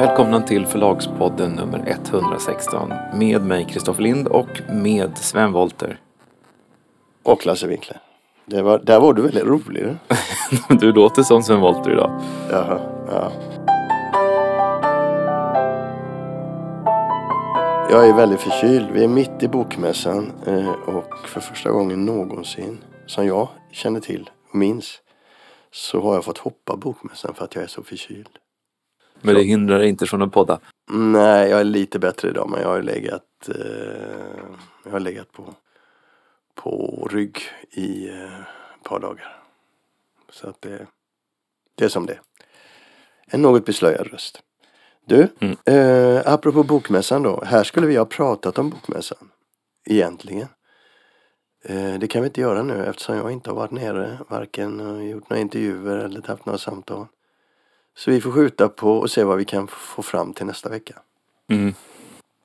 Välkomna till Förlagspodden nummer 116 med mig Kristoffer Lind och med Sven Wolter. Och Lasse Winkler. Det var, där var du väldigt rolig. Du. Du låter som Sven Wolter idag. Jaha, ja. Jag är väldigt förkyld. Vi är mitt i bokmässan eh, och för första gången någonsin som jag känner till och minns så har jag fått hoppa bokmässan för att jag är så förkyld. Men det hindrar dig inte från att podda. Nej, jag är lite bättre idag men jag har legat, eh, jag har legat på, på rygg i eh, ett par dagar. Så att det, det är som det. En något beslöjad röst. Du, Mm. eh, apropå bokmässan då. Här skulle vi ha pratat om bokmässan. Egentligen. Eh, det kan vi inte göra nu eftersom jag inte har varit nere. Varken eh, gjort några intervjuer eller haft några samtal. Så vi får skjuta på och se vad vi kan få fram till nästa vecka. Mm.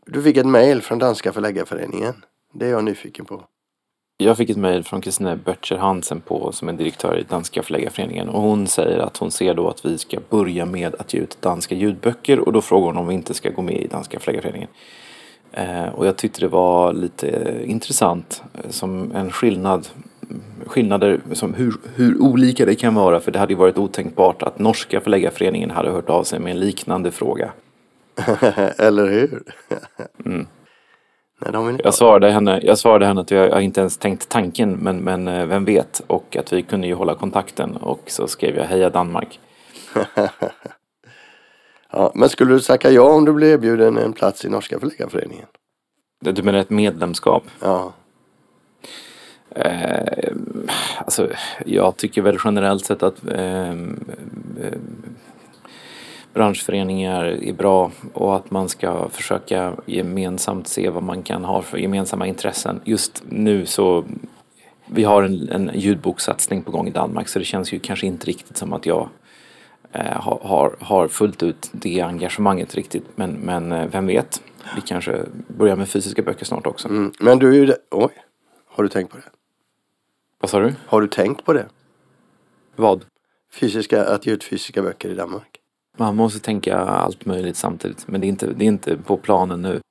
Du fick ett mail från Danska förläggarföreningen. Det är jag nyfiken på. Jag fick ett mejl från Kristina Böttcher Hansen på, som är direktör i Danska förläggarföreningen och hon säger att hon ser då att vi ska börja med att ge ut danska ljudböcker och då frågar hon om vi inte ska gå med i Danska förläggarföreningen. Eh, och jag tyckte det var lite intressant eh, som en skillnad skillnader som hur, hur olika det kan vara för det hade ju varit otänkbart att norska förläggarföreningen hade hört av sig med en liknande fråga. Eller hur? Mm. Nej, Jag svarade henne, jag svarade henne att jag, jag inte ens tänkt tanken men, men eh, vem vet och att vi kunde ju hålla kontakten och så skrev jag heja Danmark. ja, men skulle du tacka ja om du blev erbjuden en plats i Norska förläggarföreningen? Du menar ett medlemskap? Ja. Eh, alltså, jag tycker väl generellt sett att eh, eh, branschföreningar är bra och att man ska försöka gemensamt se vad man kan ha för gemensamma intressen. Just nu så vi har en, en ljudbokssatsning på gång i Danmark så det känns ju kanske inte riktigt som att jag eh, har, har, fullt ut det engagemanget riktigt. Men, men eh, vem vet? Vi kanske börjar med fysiska böcker snart också. Mm. Men du är ju... Oj. Har du tänkt på det? Vad sa du? Har du tänkt på det? Vad? Fysiska, att ge ut fysiska böcker i Danmark? Man måste tänka allt möjligt samtidigt. Men det är inte, det är inte på planen nu.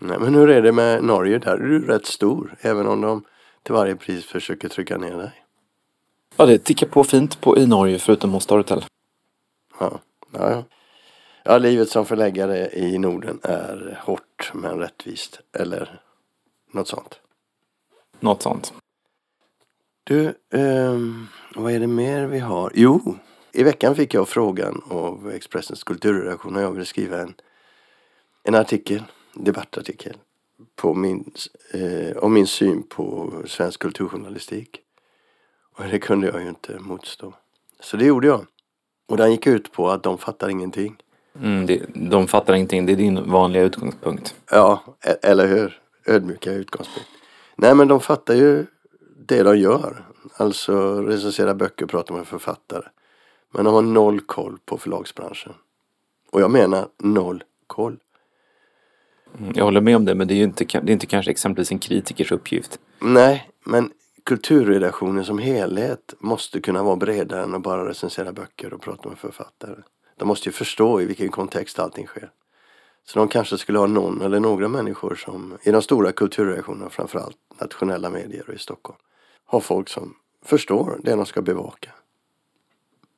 Nej, men hur är det med Norge? Där är du rätt stor. Även om de till varje pris försöker trycka ner dig. Ja, det tickar på fint på i Norge förutom hos Storytel. Ja, ja, ja. Ja, livet som förläggare i Norden är hårt men rättvist. Eller något sånt. Något sånt. Du, ehm, vad är det mer vi har? Jo, i veckan fick jag frågan av Expressens kulturredaktion när jag ville skriva en, en artikel, debattartikel, på min, eh, om min syn på svensk kulturjournalistik. Och det kunde jag ju inte motstå. Så det gjorde jag. Och den gick ut på att de fattar ingenting. Mm, det, de fattar ingenting. Det är din vanliga utgångspunkt. Ja, e- eller hur? Ödmjuka utgångspunkt. Nej men de fattar ju det de gör. Alltså recensera böcker, prata med författare. Men de har noll koll på förlagsbranschen. Och jag menar noll koll. Mm, Jag håller med om det, men det är ju inte, det är inte kanske exempelvis en kritikers uppgift. Nej, men kulturredaktionen som helhet måste kunna vara bredare än att bara recensera böcker och prata med författare. De måste ju förstå i vilken kontext allting sker. Så de kanske skulle ha någon eller några människor som i de stora kulturredaktionerna, framförallt nationella medier och i Stockholm, har folk som förstår det de ska bevaka.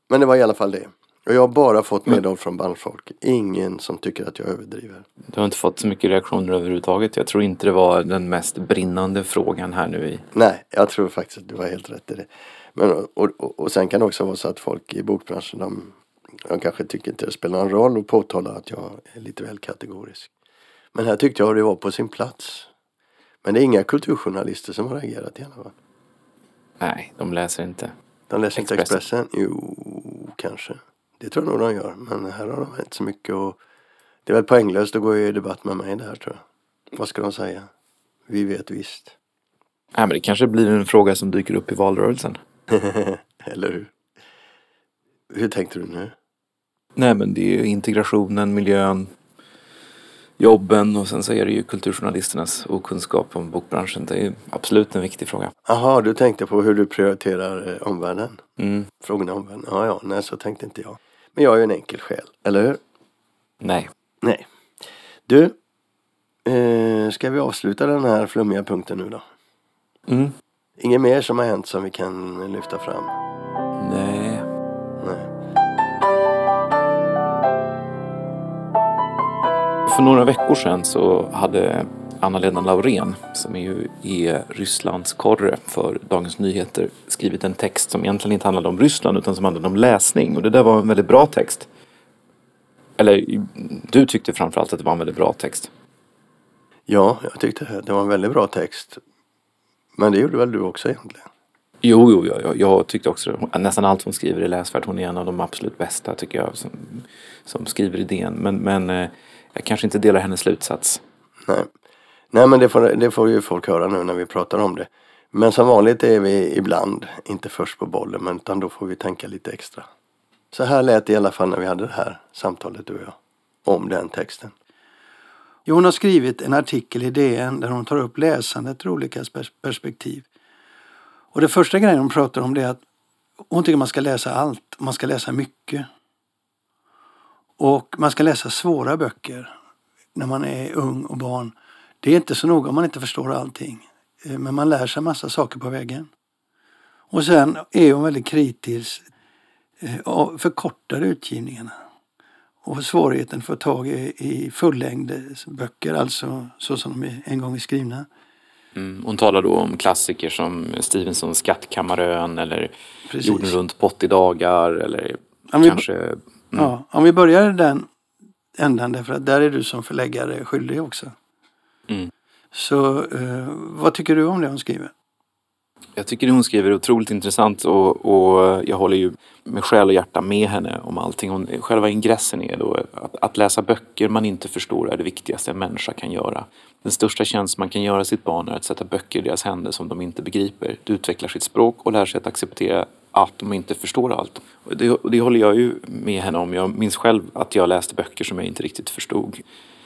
Men det var i alla fall det. Och jag har bara fått medhåll från branschfolk. Ingen som tycker att jag överdriver. Du har inte fått så mycket reaktioner överhuvudtaget. Jag tror inte det var den mest brinnande frågan här nu i... Nej, jag tror faktiskt att du har helt rätt i det. Men, och, och, och sen kan det också vara så att folk i bokbranschen de, de kanske tycker inte det spelar någon roll och påtalar att jag är lite väl kategorisk. Men här tyckte jag det var på sin plats. Men det är inga kulturjournalister som har reagerat i alla fall. Nej, de läser inte. De läser inte Expressen. Expressen? Jo, kanske. Det tror jag nog de gör. Men här har de inte så mycket och det är väl poänglöst att gå i debatt med mig där tror jag. Vad ska de säga? Vi vet visst. Nej, men det kanske blir en fråga som dyker upp i valrörelsen. Eller hur? Hur tänkte du nu? Nej, men det är ju integrationen, miljön, jobben och sen så är det ju kulturjournalisternas okunskap om bokbranschen. Det är ju absolut en viktig fråga. Jaha, du tänkte på hur du prioriterar eh, omvärlden? Mm. Frågorna om omvärlden? Ja, ja, nej så tänkte inte jag. Men jag är ju en enkel själ, eller hur? Nej. Nej. Du, eh, ska vi avsluta den här flummiga punkten nu då? Mm. Inget mer som har hänt som vi kan lyfta fram? För några veckor sedan så hade Anna-Lena Laurén, som är ju är Rysslands korre för Dagens Nyheter, skrivit en text som egentligen inte handlade om Ryssland utan som handlade om läsning. Och det där var en väldigt bra text. Eller du tyckte framförallt att det var en väldigt bra text. Ja, jag tyckte det var en väldigt bra text. Men det gjorde väl du också egentligen? Jo, jo, jag, jag tyckte också. Nästan allt hon skriver är läsvärt. Hon är en av de absolut bästa tycker jag som, som skriver idén. Men, men eh, jag kanske inte delar hennes slutsats. Nej, Nej men det får, det får ju folk höra nu när vi pratar om det. Men som vanligt är vi ibland inte först på bollen men utan då får vi tänka lite extra. Så här lät det i alla fall när vi hade det här samtalet du och jag. Om den texten. Jo, hon har skrivit en artikel i DN där hon tar upp läsandet ur olika pers- perspektiv. Och det första grejen hon pratar om det är att hon tycker man ska läsa allt. Man ska läsa mycket. Och man ska läsa svåra böcker när man är ung och barn. Det är inte så noga om man inte förstår allting. Eh, Men man lär sig massa saker på vägen. Och sen är hon väldigt kritisk eh, av förkortade utgivningarna. Och svårigheten för att få tag i, i fullängdsböcker, alltså så som de en gång är skrivna. Mm. Hon talar då om klassiker som Stevensons Skattkammarön eller Precis. Jorden runt på 80 dagar eller vi- kanske... Mm. Ja, om vi börjar den ändan därför att där är du som förläggare skyldig också. Mm. Så eh, vad tycker du om det hon skriver? Jag tycker hon skriver otroligt intressant och, och jag håller ju med själ och hjärta med henne om allting. Hon, själva ingressen är då att, att läsa böcker man inte förstår är det viktigaste en människa kan göra. Den största tjänst man kan göra sitt barn är att sätta böcker i deras händer som de inte begriper. Det utvecklar sitt språk och lär sig att acceptera att de inte förstår allt. Och det, och det håller jag ju med henne om. Jag minns själv att jag läste böcker som jag inte riktigt förstod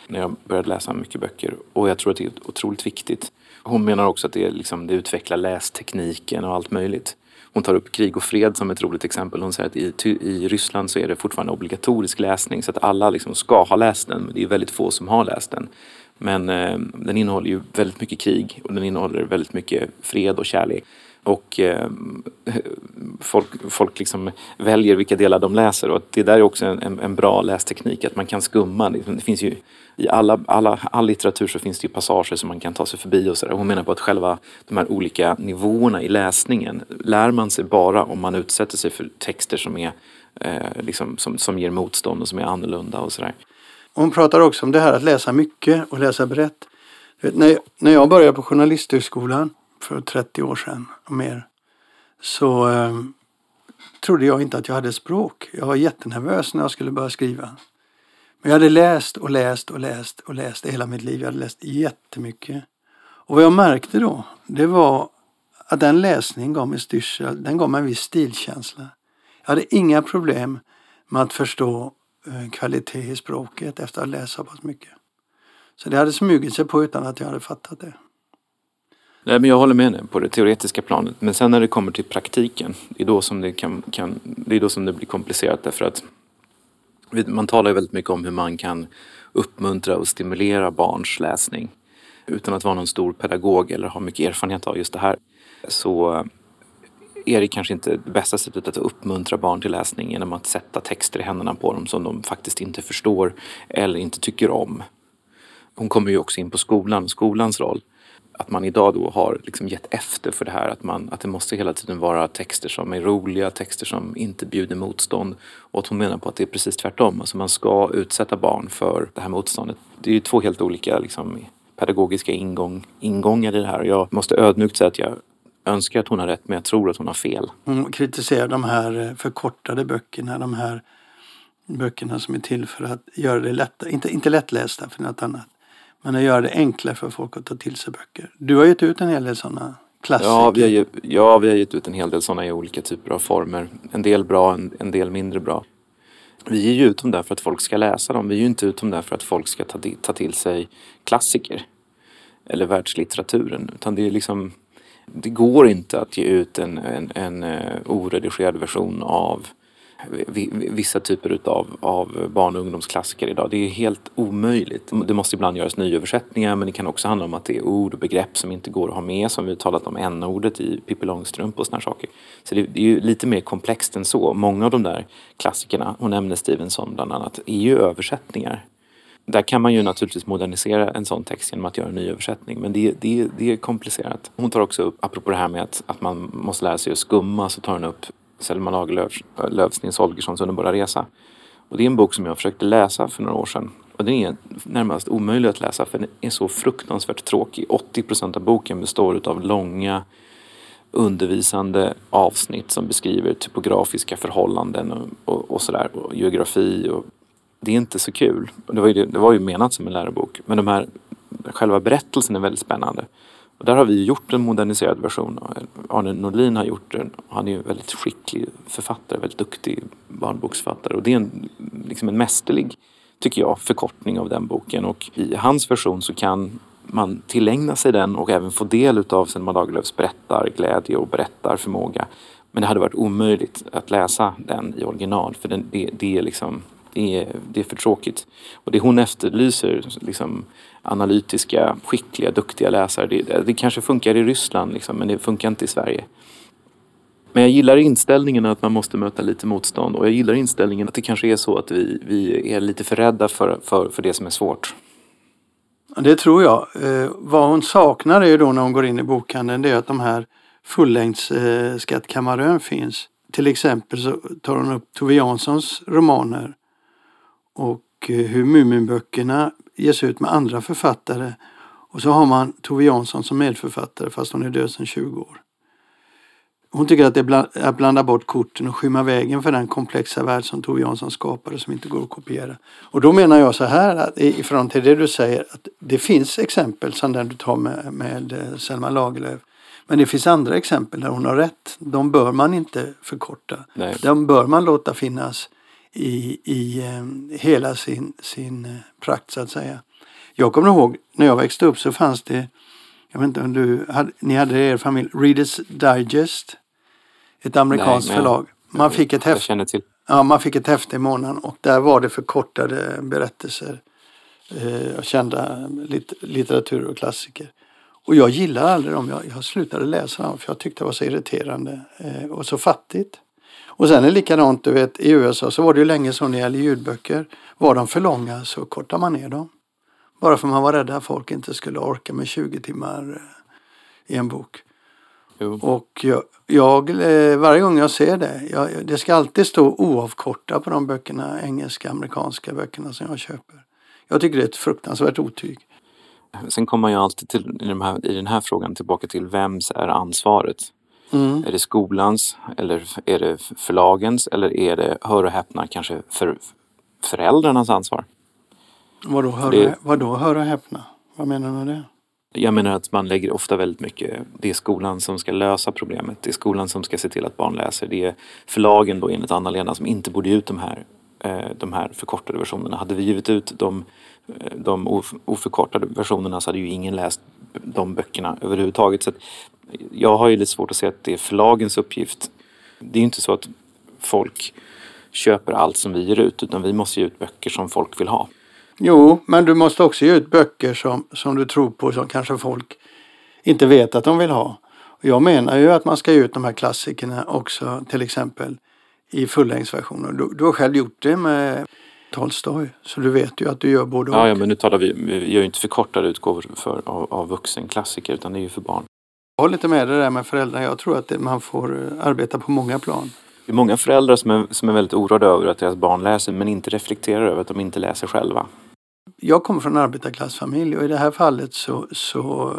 när jag började läsa mycket böcker. Och jag tror att det är otroligt viktigt. Hon menar också att det, liksom, det utvecklar lästekniken och allt möjligt. Hon tar upp krig och fred som ett roligt exempel. Hon säger att i, i Ryssland så är det fortfarande obligatorisk läsning så att alla liksom ska ha läst den. Men det är väldigt få som har läst den. Men eh, den innehåller ju väldigt mycket krig och den innehåller väldigt mycket fred och kärlek. Och eh, folk, folk liksom väljer vilka delar de läser och det där är också en, en, bra lästeknik, att man kan skumma. Det, finns ju i alla, alla, all litteratur så finns det ju passager som man kan ta sig förbi och sådär. Hon menar på att själva de här olika nivåerna i läsningen lär man sig bara om man utsätter sig för texter som är eh, liksom, som, som ger motstånd och som är annorlunda och sådär. Hon pratar också om det här att läsa mycket och läsa brett. Vet, när, när jag började på Journalisthögskolan för 30 år sedan och mer så eh, trodde jag inte att jag hade språk. Jag var jättenervös när jag skulle börja skriva. Men jag hade läst och läst och läst och läst hela mitt liv. Jag hade läst jättemycket. Och vad jag märkte då, det var att den läsningen gav mig styrsel, den gav mig en viss stilkänsla. Jag hade inga problem med att förstå eh, kvalitet i språket efter att ha läst så pass mycket. Så det hade smugit sig på utan att jag hade fattat det. Nej, men jag håller med dig på det teoretiska planet. Men sen när det kommer till praktiken, det är då som det, kan, kan, det, är då som det blir komplicerat. Därför att man talar ju väldigt mycket om hur man kan uppmuntra och stimulera barns läsning. Utan att vara någon stor pedagog eller ha mycket erfarenhet av just det här. Så är det kanske inte det bästa sättet att uppmuntra barn till läsning genom att sätta texter i händerna på dem som de faktiskt inte förstår eller inte tycker om. Hon kommer ju också in på skolan, skolans roll. Att man idag då har liksom gett efter för det här. Att, man, att det måste hela tiden vara texter som är roliga, texter som inte bjuder motstånd. Och att hon menar på att det är precis tvärtom. Alltså man ska utsätta barn för det här motståndet. Det är ju två helt olika liksom, pedagogiska ingång, ingångar i det här. Och jag måste ödmjukt säga att jag önskar att hon har rätt men jag tror att hon har fel. Hon kritiserar de här eh, förkortade böckerna, de här böckerna som är till för att göra det lättare, inte, inte lättlästa för något annat, men att göra det enklare för folk att ta till sig böcker. Du har gett ut en hel del sådana klassiker. Ja vi, har, ju, ja, vi har gett ut en hel del sådana i olika typer av former. En del bra, en, en del mindre bra. Vi ger ju ut dem där för att folk ska läsa dem. Vi ger ju inte ut dem där för att folk ska ta, ta till sig klassiker. Eller världslitteraturen. Utan det är liksom... Det går inte att ge ut en, en, en eh, oredigerad version av vissa typer utav, av barn och ungdomsklassiker idag. Det är helt omöjligt. Det måste ibland göras nyöversättningar men det kan också handla om att det är ord och begrepp som inte går att ha med som vi talat om n-ordet i Pippi Långstrump och sådana saker. Så det, det, är ju lite mer komplext än så. Många av de där klassikerna, hon nämnde Stevenson bland annat, är ju översättningar. Där kan man ju naturligtvis modernisera en sån text genom att göra en ny översättning. Men det, det, det är komplicerat. Hon tar också upp, apropå det här med att, att man måste lära sig att skumma, så tar hon upp Selma Lagerlöfs Nils Holgerssons Underbara resa. Och det är en bok som jag försökte läsa för några år sedan. Och den är närmast omöjlig att läsa för den är så fruktansvärt tråkig. 80 procent av boken består av långa undervisande avsnitt som beskriver typografiska förhållanden och, och, och sådär. Och geografi och det är inte så kul. Det var, ju, det var ju menat som en lärobok. Men de här, själva berättelsen är väldigt spännande. Och där har vi gjort en moderniserad version. Arne Norlin har gjort den. Han är ju en väldigt skicklig författare, väldigt duktig barnboksförfattare. Och det är en, liksom en mästerlig, tycker jag, förkortning av den boken. Och i hans version så kan man tillägna sig den och även få del av Selma Lagerlöfs berättarglädje och berättarförmåga. Men det hade varit omöjligt att läsa den i original för den, det, det är liksom det är, det är för tråkigt. Och det hon efterlyser, liksom, analytiska, skickliga, duktiga läsare, det, det kanske funkar i Ryssland liksom, men det funkar inte i Sverige. Men jag gillar inställningen att man måste möta lite motstånd och jag gillar inställningen att det kanske är så att vi, vi är lite för rädda för, för, för det som är svårt. Det tror jag. Eh, vad hon saknar är ju då när hon går in i bokhandeln det är att de här fullängdsskattkammarön eh, finns. Till exempel så tar hon upp Tove Janssons romaner och eh, hur Muminböckerna ges ut med andra författare. Och så har man Tove Jansson som medförfattare fast hon är död sedan 20 år. Hon tycker att det är att blanda bort korten och skymma vägen för den komplexa värld som Tove Jansson skapade som inte går att kopiera. Och då menar jag så här, att i förhållande till det du säger, att det finns exempel som den du tar med, med eh, Selma Lagerlöf. Men det finns andra exempel där hon har rätt. De bör man inte förkorta. Nej. De bör man låta finnas i, i eh, hela sin, sin eh, prakt så att säga. Jag kommer ihåg när jag växte upp så fanns det, jag vet inte om du, hade, ni hade er familj, Readers Digest. Ett amerikanskt Nej, förlag. Man fick ett häfte. Ja, man fick ett häfte i månaden och där var det förkortade berättelser eh, av kända lit, litteratur och klassiker. Och jag gillade aldrig dem. Jag, jag slutade läsa dem för jag tyckte det var så irriterande eh, och så fattigt. Och sen är det likadant, du vet, i USA så var det ju länge så när det gäller ljudböcker. Var de för långa så kortar man ner dem. Bara för man var rädd att folk inte skulle orka med 20 timmar eh, i en bok. Jo. Och jag, jag, eh, varje gång jag ser det, jag, det ska alltid stå oavkortat på de böckerna, engelska, amerikanska böckerna som jag köper. Jag tycker det är ett fruktansvärt otyg. Sen kommer man ju alltid till, i, de här, i den här frågan tillbaka till vems är ansvaret? Mm. Är det skolans eller är det förlagens eller är det, hör och häpna, kanske för föräldrarnas ansvar? Vadå hör, det, vadå hör och häpna? Vad menar du med det? Jag menar att man lägger ofta väldigt mycket, det är skolan som ska lösa problemet. Det är skolan som ska se till att barn läser. Det är förlagen då enligt Anna-Lena som inte borde ge ut de här, eh, de här förkortade versionerna. Hade vi givit ut de, eh, de oförkortade versionerna så hade ju ingen läst de böckerna överhuvudtaget. Så jag har ju lite svårt att se att det är förlagens uppgift. Det är ju inte så att folk köper allt som vi ger ut utan vi måste ge ut böcker som folk vill ha. Jo, men du måste också ge ut böcker som, som du tror på som kanske folk inte vet att de vill ha. Jag menar ju att man ska ge ut de här klassikerna också till exempel i fullängdsversioner. Du, du har själv gjort det med Tolstoj. Så du vet ju att du gör både och. Ja, men nu talar vi, vi gör ju inte förkortade utgåvor för, av, av vuxenklassiker utan det är ju för barn. Jag håller lite med det där med föräldrar. Jag tror att det, man får arbeta på många plan. Det är många föräldrar som är, som är väldigt oroade över att deras barn läser men inte reflekterar över att de inte läser själva. Jag kommer från en arbetarklassfamilj och i det här fallet så, så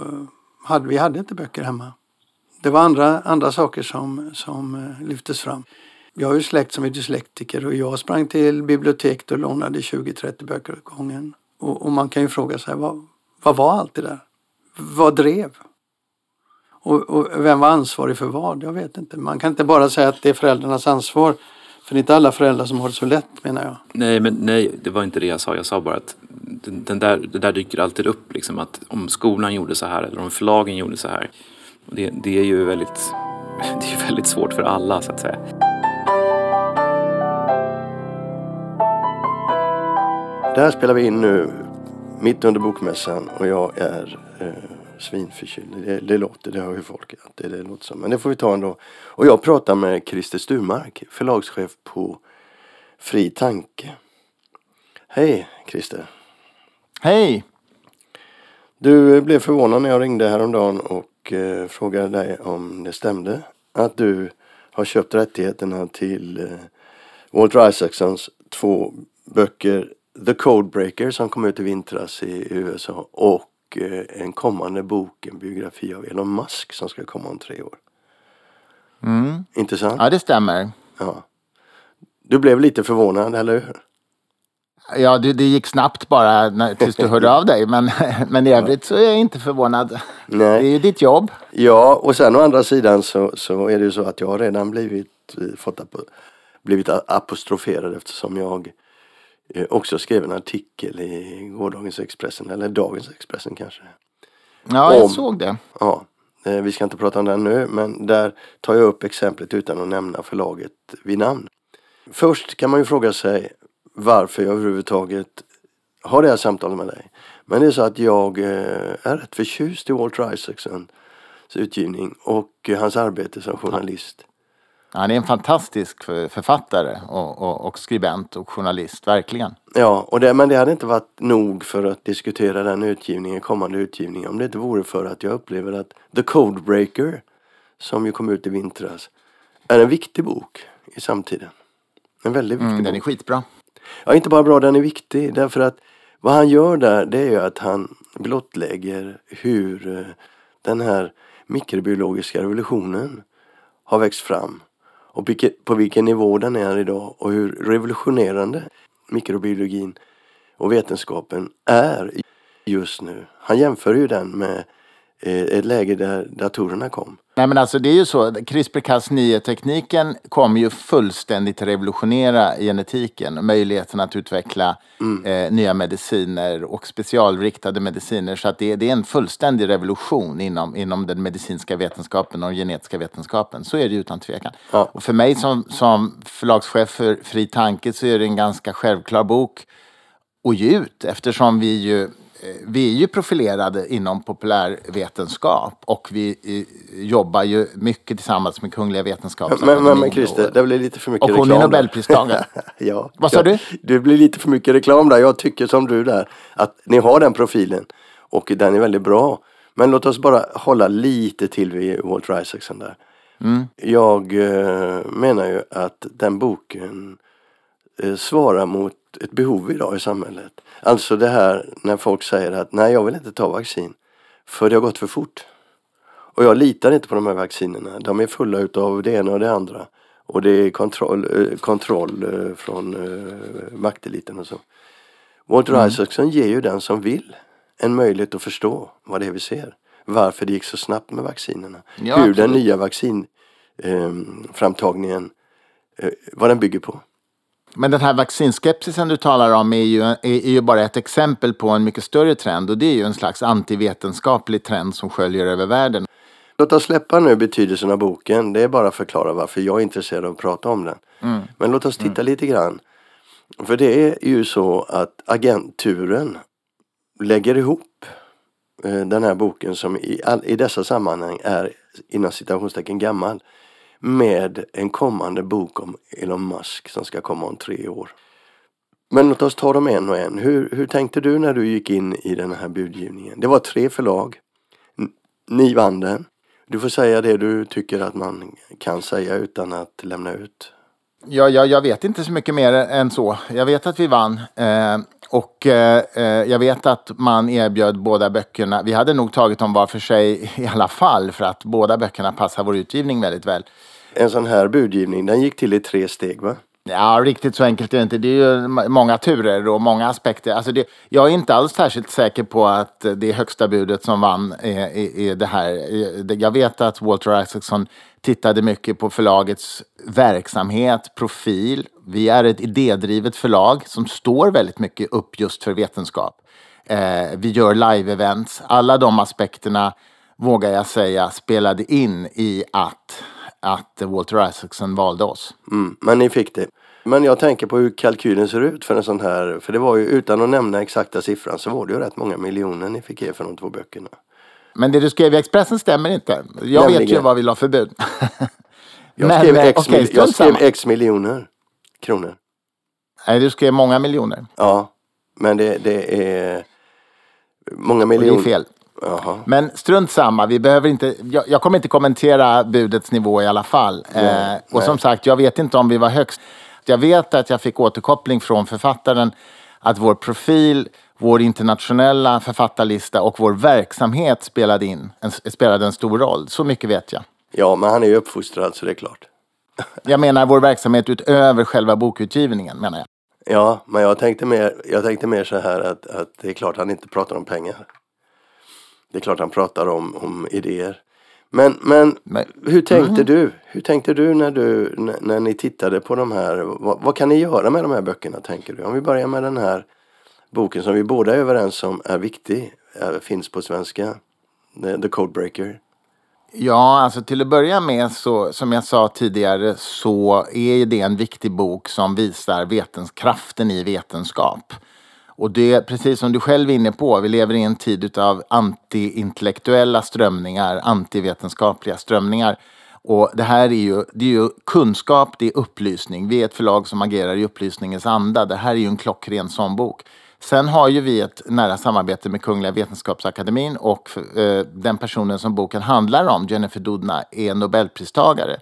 hade vi hade inte böcker hemma. Det var andra, andra saker som, som eh, lyftes fram. Jag har ju släkt som är dyslektiker och jag sprang till biblioteket och lånade 20-30 böcker åt gången. Och, och, man kan ju fråga sig, vad, vad var allt det där? Vad drev? Och, och, vem var ansvarig för vad? Jag vet inte. Man kan inte bara säga att det är föräldrarnas ansvar. För det är inte alla föräldrar som har det så lätt menar jag. Nej, men nej, det var inte det jag sa. Jag sa bara att den där, det där dyker alltid upp. Liksom, att om skolan gjorde så här eller om förlagen gjorde så här. Det, det är ju väldigt, det är väldigt svårt för alla så att säga. Det här spelar vi in nu mitt under bokmässan och jag är eh, svinförkyld. Det, det låter, det hör ju folk att det, det låter som. Men det får vi ta ändå. Och jag pratar med Christer Sturmark, förlagschef på Fri Tanke. Hej Christer! Hej! Du blev förvånad när jag ringde häromdagen och eh, frågade dig om det stämde att du har köpt rättigheterna till eh, Walter Isaacsons två böcker The Codebreaker som kom ut i vintras i USA och eh, en kommande bok, en biografi av Elon Musk som ska komma om tre år. Mm. Intressant? Ja, det stämmer. Ja. Du blev lite förvånad, eller hur? Ja, det, det gick snabbt bara när, tills du hörde av dig. Men, men i övrigt så är jag inte förvånad. Nej. Det är ju ditt jobb. Ja, och sen å andra sidan så, så är det ju så att jag har redan blivit, eh, fått blivit apostroferad eftersom jag också skrev en artikel i gårdagens Expressen, eller dagens Expressen kanske. Ja, jag Om. såg det. Ja, eh, vi ska inte prata om den nu, men där tar jag upp exemplet utan att nämna förlaget vid namn. Först kan man ju fråga sig varför jag överhuvudtaget har det här samtalet med dig. Men det är så att jag eh, är rätt förtjust i Walter Isaacsons utgivning och eh, hans arbete som journalist. Han är en fantastisk för- författare och, och, och skribent och journalist, verkligen. Ja, och det, men det hade inte varit nog för att diskutera den utgivningen, kommande utgivningen, om det inte vore för att jag upplever att The Codebreaker, som ju kom ut i vintras, är en viktig bok i samtiden. En väldigt viktig Mm, den bok. är skitbra. Ja, inte bara bra, den är viktig. Därför att vad han gör där, det är ju att han blottlägger hur eh, den här mikrobiologiska revolutionen har växt fram. Och på vilken nivå den är idag och hur revolutionerande mikrobiologin och vetenskapen är just nu. Han jämför ju den med ett läge där datorerna kom. Nej men alltså det är ju så, CRISPR-Cas9-tekniken kommer ju fullständigt revolutionera genetiken. Möjligheten att utveckla eh, nya mediciner och specialriktade mediciner. Så att det, det är en fullständig revolution inom, inom den medicinska vetenskapen och den genetiska vetenskapen. Så är det utan tvekan. Ja. Och för mig som, som förlagschef för Fri Tanke så är det en ganska självklar bok att ge ut eftersom vi ju eh, vi är ju profilerade inom populärvetenskap och vi eh, jobbar ju mycket tillsammans med Kungliga Men, Vetenskapsakademien. men, men Christer, och- det blir lite för mycket Och hon är reklam. Nobelpristagare. ja. Vad sa du? Det blir lite för mycket reklam där. Jag tycker som du där att ni har den profilen och den är väldigt bra. Men låt oss bara hålla lite till vid Walter Isaacson där. Mm. Jag eh, menar ju att den boken eh, svarar mot ett behov idag i samhället. Alltså det här när folk säger att nej jag vill inte ta vaccin för det har gått för fort. Och jag litar inte på de här vaccinerna. De är fulla utav det ena och det andra. Och det är kontroll, eh, kontroll eh, från eh, makteliten och så. Walter Isaacson ger ju den som vill en möjlighet att förstå vad det är vi ser. Varför det gick så snabbt med vaccinerna. Ja, Hur den absolut. nya vaccin eh, framtagningen, eh, vad den bygger på. Men den här vaccinskepsisen du talar om är ju, är, ju bara ett exempel på en mycket större trend och det är ju en slags antivetenskaplig trend som sköljer över världen. Låt oss släppa nu betydelsen av boken. Det är bara att förklara varför jag är intresserad av att prata om den. Men låt oss titta lite grann. För det är ju så att agenturen lägger ihop eh, den här boken som i, all, i dessa sammanhang är inom citationstecken gammal med en kommande bok om Elon Musk som ska komma om tre år. Men låt oss ta dem en och en. Hur, hur tänkte du när du gick in i den här budgivningen? Det var tre förlag. Ni vann den. Du får säga det du tycker att man kan säga utan att lämna ut. Ja, ja, jag vet inte så mycket mer än så. Jag vet att vi vann. Eh, och eh, eh, jag vet att man erbjöd båda böckerna. Vi hade nog tagit dem var för sig i alla fall för att båda böckerna passar vår utgivning väldigt väl. En sån här budgivning, den gick till i tre steg va? Ja, riktigt så enkelt är det inte. Det är ju många turer och många aspekter. Alltså det, jag är inte alls särskilt säker på att det högsta budet som vann är, är, är det här. Jag vet att Walter Isaacson tittade mycket på förlagets verksamhet, profil. Vi är ett idédrivet förlag som står väldigt mycket upp just för vetenskap. Eh, vi gör live-events. Alla de aspekterna, vågar jag säga, spelade in i att, att Walter Isaacson valde oss. Mm, men ni fick det. Men jag tänker på hur kalkylen ser ut för en sån här. För det var ju utan att nämna exakta siffran så var det ju rätt många miljoner ni fick ge för de två böckerna. Men det du skrev i Expressen stämmer inte. Jag vet ju Nämligen? vad vi la för bud. Jag Men, skrev, eh, x, okej, mil- strunt jag skrev x miljoner kronor. Nej, du skrev många miljoner. Ja, men det, det är många Och det är miljoner. fel. Jaha. Men strunt samma, vi behöver inte, jag, jag kommer inte kommentera budets nivå i alla fall. Nej, eh, och som sagt, jag vet inte om vi var högst. Jag vet att jag fick återkoppling från författaren att vår profil, vår internationella författarlista och vår verksamhet spelade, in, en, spelade en stor roll. Så mycket vet jag. Ja, men han är ju uppfostrad så det är klart. Jag menar vår verksamhet utöver själva bokutgivningen, menar jag. Ja, men jag tänkte mer, jag tänkte mer så här att, att det är klart han inte pratar om pengar. Det är klart han pratar om, om idéer. Men, men Men- hur tänkte du? Hur tänkte du när, du när, när ni tittade på de här? Vad, vad kan ni göra med de här böckerna tänker du? Om vi börjar med den här boken som vi båda är överens om är viktig. Är, finns på svenska. The, The Codebreaker. Ja, alltså till att börja med så, som jag sa tidigare, så är det en viktig bok som visar vetens, kraften i vetenskap. Och det är precis som du själv är inne på, vi lever i en tid av antiintellektuella strömningar, antivetenskapliga strömningar. Och det här är ju, det är ju kunskap, det är upplysning. Vi är ett förlag som agerar i upplysningens anda. Det här är ju en klockren sån bok. Sen har ju vi ett nära samarbete med Kungliga Vetenskapsakademin och eh, den personen som boken handlar om, Jennifer Doudna, är Nobelpristagare.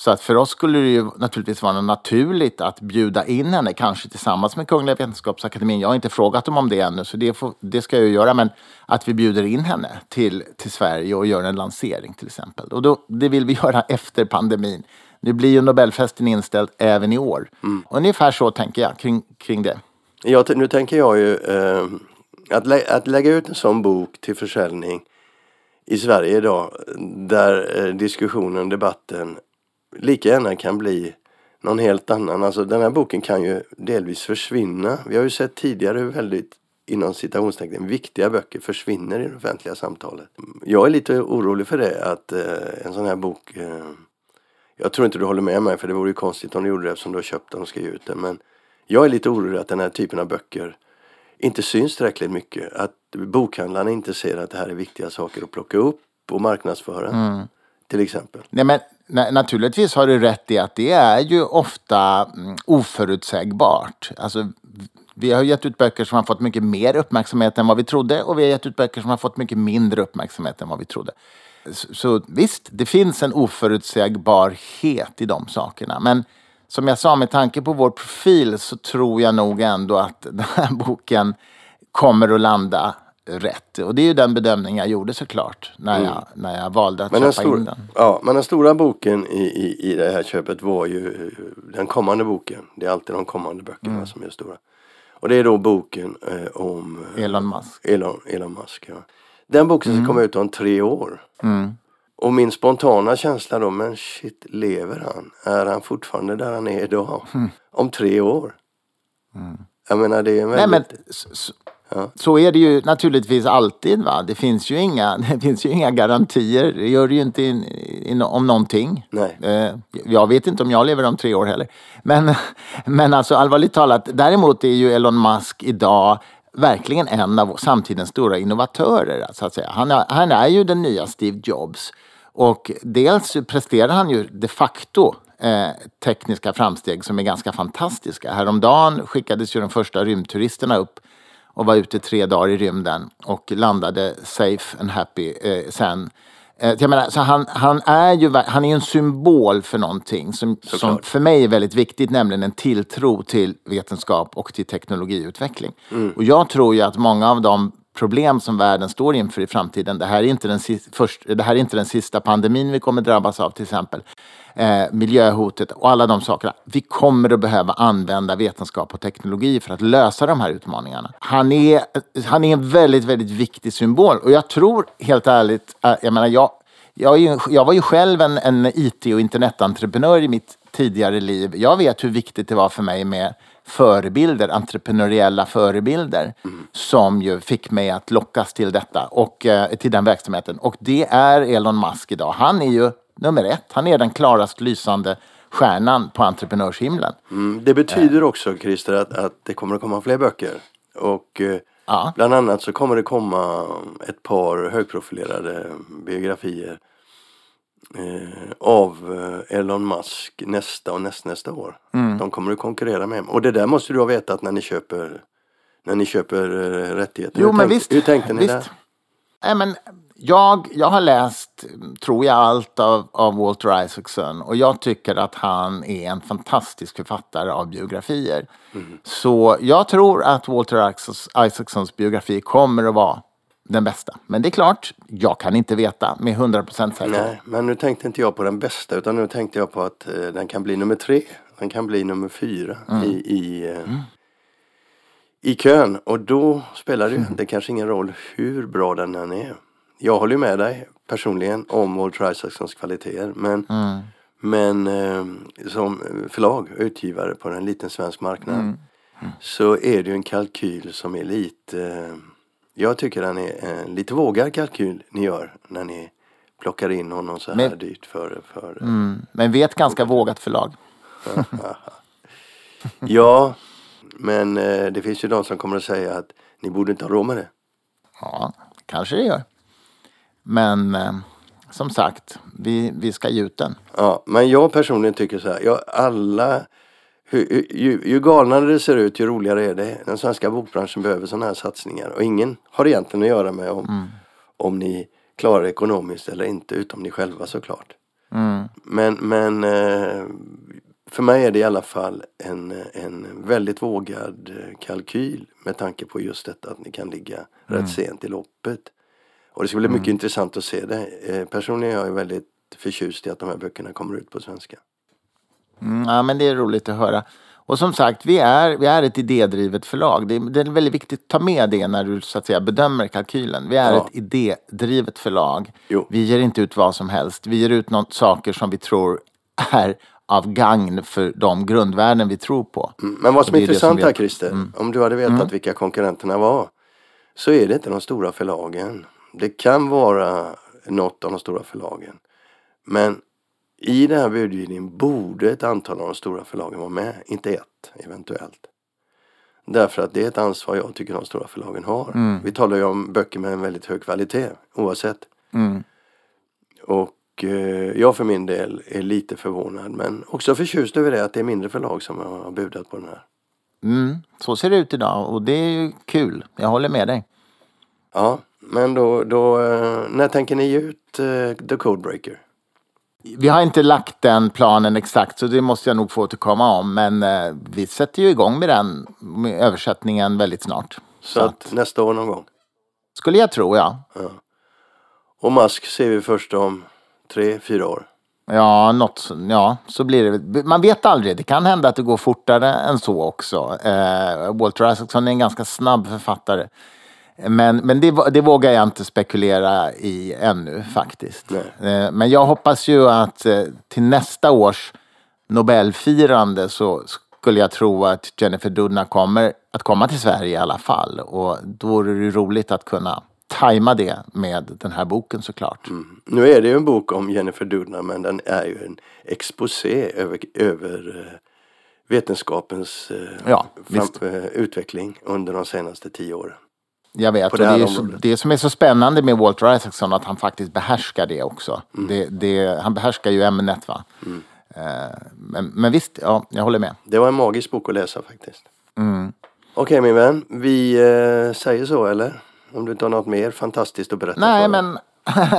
Så att för oss skulle det ju naturligtvis vara naturligt att bjuda in henne, kanske tillsammans med Kungliga Vetenskapsakademin. Jag har inte frågat dem om det ännu, så det, får, det ska jag ju göra. Men att vi bjuder in henne till, till Sverige och gör en lansering till exempel. Och då, det vill vi göra efter pandemin. Nu blir ju Nobelfesten inställd även i år. Ungefär så tänker jag kring, kring det. Jag, t- nu tänker jag ju eh, att, lä- att lägga ut en sån bok till försäljning i Sverige idag där eh, diskussionen, debatten lika gärna kan bli någon helt annan. Alltså den här boken kan ju delvis försvinna. Vi har ju sett tidigare hur väldigt inom citationstecken viktiga böcker försvinner i det offentliga samtalet. Jag är lite orolig för det att eh, en sån här bok eh, jag tror inte du håller med mig för det vore ju konstigt om du gjorde det eftersom du har köpt den och ska ge ut den. Men jag är lite orolig att den här typen av böcker inte syns tillräckligt mycket. Att bokhandlarna inte ser att det här är viktiga saker att plocka upp och marknadsföra. Till exempel. Nej, men, naturligtvis har du rätt i att det är ju ofta mm, oförutsägbart. Alltså, vi har gett ut böcker som har fått mycket mer uppmärksamhet än vad vi trodde och vi har gett ut böcker som har fått mycket mindre uppmärksamhet än vad vi trodde. Så, så visst, det finns en oförutsägbarhet i de sakerna. Men som jag sa, med tanke på vår profil så tror jag nog ändå att den här boken kommer att landa rätt. Och det är ju den bedömning jag gjorde såklart när jag, när jag valde att Men köpa in stor, den. ja, men den stora boken i, i, i det här köpet var ju den kommande boken. Det är alltid de kommande böckerna som är stora. Och det är då boken eh, om eh, Elon Musk. Elon, Elon Musk. Ja. Den boken ska komma ut om tre år. Mm. Och min spontana känsla då, men shit, lever han? Är han fortfarande där han är idag? Om tre år? Jag menar det är en Nej, väldigt... men så, så, så är det ju naturligtvis alltid. Va? Det, finns ju inga, det finns ju inga garantier. Det gör det ju inte in, in, om någonting. Nej. Eh, jag vet inte om jag lever om tre år heller. Men, men alltså allvarligt talat, däremot är ju Elon Musk idag verkligen en av samtidens stora innovatörer. Så att säga. Han, är, han är ju den nya Steve Jobs. Och dels presterar han ju de facto eh, tekniska framsteg som är ganska fantastiska. Häromdagen skickades ju de första rymdturisterna upp och var ute tre dagar i rymden och landade safe and happy eh, sen. Eh, jag menar, så han, han är ju han är en symbol för någonting som, som för mig är väldigt viktigt, nämligen en tilltro till vetenskap och till teknologiutveckling. Och jag tror ju att många av de problem som världen står inför i framtiden, det här är inte den, sista, först, det här är inte den sista pandemin vi kommer drabbas av till exempel, eh, miljöhotet och alla de sakerna. Vi kommer att behöva använda vetenskap och teknologi för att lösa de här utmaningarna. Han är, han är en väldigt, väldigt viktig symbol och jag tror helt ärligt, eh, jag menar jag, jag, är ju, jag var ju själv en, en IT och internetentreprenör i mitt tidigare liv. Jag vet hur viktigt det var för mig med förebilder, entreprenöriella förebilder som ju fick mig att lockas till detta och eh, till den verksamheten. Och det är Elon Musk idag. Han är ju nummer ett. Han är den klarast lysande stjärnan på entreprenörshimlen. Mm, det betyder också Christer att, att det kommer att komma fler böcker. Och eh, Ja. bland annat så kommer det komma ett par högprofilerade biografier eh, av eh, Elon Musk nästa och nästnästa år. Mm. De kommer att konkurrera med Och det där måste du ha vetat när ni köper när ni köper eh, rättigheter. Jo, hur men tänk- visst. Hur tänkte ni visst. där? Nej, men jag, jag har läst, tror jag, allt av, av Walter Isaacson och jag tycker att han är en fantastisk författare av biografier. Så jag tror att Walter Isaacs- Isaacsons biografi kommer att vara den bästa. Men det är klart, jag kan inte veta med 100% säkerhet. Nej, men nu tänkte inte jag på den bästa utan nu tänkte jag på att eh, den kan bli nummer tre. Den kan bli nummer fyra Mm. i, i, eh, i kön. Och då spelar det ju det kanske ingen roll hur bra den än är. Jag håller ju med dig personligen om Walter Isaacsons kvaliteter. Men, Mm. men eh, som förlag, utgivare på en liten svensk marknad Mm. så är det ju en kalkyl som är lite eh, jag tycker den är en lite vågad kalkyl ni gör när ni plockar in honom så här Men- dyrt för, för Mm, men vi är ett ganska vågat förlag. Ja, men eh, det finns ju de som kommer att säga att ni borde inte ha råd med det. Ja, kanske det gör. Men eh, som sagt, vi, vi ska ge ut den. Ja, men jag personligen tycker så här, jag, alla hur- ju, ju galnare det ser ut ju roligare är det. Den svenska bokbranschen behöver sådana här satsningar och ingen har egentligen att göra med om, om ni klarar ekonomiskt eller inte utom ni själva såklart. Mm. Men, men eh, för mig är det i alla fall en, en väldigt vågad kalkyl med tanke på just detta att ni kan ligga Mm. rätt sent i loppet. Och det ska bli mycket intressant att se det. Eh, Personligen är jag ju väldigt förtjust i att de här böckerna kommer ut på svenska. Mm, ja, men det är roligt att höra. Och som sagt, vi är, vi är ett idédrivet förlag. Det är, det är väldigt viktigt att ta med det när du så att säga, bedömer kalkylen. Vi är Ja. ett idédrivet förlag. Jo. Vi ger inte ut vad som helst. Vi ger ut något, saker som vi tror är av gagn för de grundvärden vi tror på. Mm, Men vad som är är intressant som här Christer, om du hade vetat vilka konkurrenterna var så är det inte de stora förlagen. Det kan vara något av de stora förlagen. Men i den här budgivningen borde ett antal av de stora förlagen vara med, inte ett eventuellt. Därför att det är ett ansvar jag tycker de stora förlagen har. Vi talar ju om böcker med en väldigt hög kvalitet oavsett. Mm. Och eh, jag för min del är lite förvånad men också förtjust över det att det är mindre förlag som har budat på den här. Mm, så ser det ut idag och det är ju kul. Jag håller med dig. Ja, men då, då eh, när tänker ni ge ut eh, The Codebreaker? Vi har inte lagt den planen exakt så det måste jag nog få återkomma om. Men eh, vi sätter ju igång med den med översättningen väldigt snart. Så att nästa år någon gång. Skulle jag tro, ja. Och Mask ser vi först om tre, fyra år. Ja, något, så- ja, så blir det. Man vet aldrig. Det kan hända att det går fortare än så också. Eh, Walter Isaacson är en ganska snabb författare. Men, men det, det vågar jag inte spekulera i ännu faktiskt. Eh, men jag hoppas ju att eh, till nästa års Nobelfirande så skulle jag tro att Jennifer Doudna kommer att komma till Sverige i alla fall. Och då är det ju roligt att kunna tajma det med den här boken såklart. Nu är det ju en bok om Jennifer Doudna men den är ju en exposé över, över eh, vetenskapens Ja, eh, utveckling under de senaste tio åren. Jag vet. Och det är så, det som är så spännande med Walter Isaacson att han faktiskt behärskar det också. Mm. Det, det, han behärskar ju ämnet. Va? Eh, men, men visst, ja, jag håller med. Det var en magisk bok att läsa faktiskt. Mm. Okej min vän, vi eh, säger så eller? Om du inte har något mer fantastiskt att berätta Nej, för men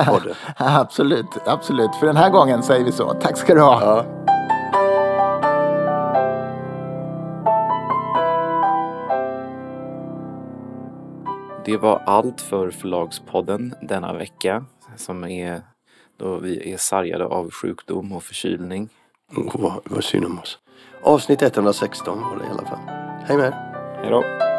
podden. absolut, absolut. För den här gången säger vi så. Tack ska du ha. Ja. Det var allt för Förlagspodden denna vecka som är då vi är sargade av sjukdom och förkylning. Oh, vad, vad synd om oss. Avsnitt 116 var det i alla fall. Hej med er. Hej då!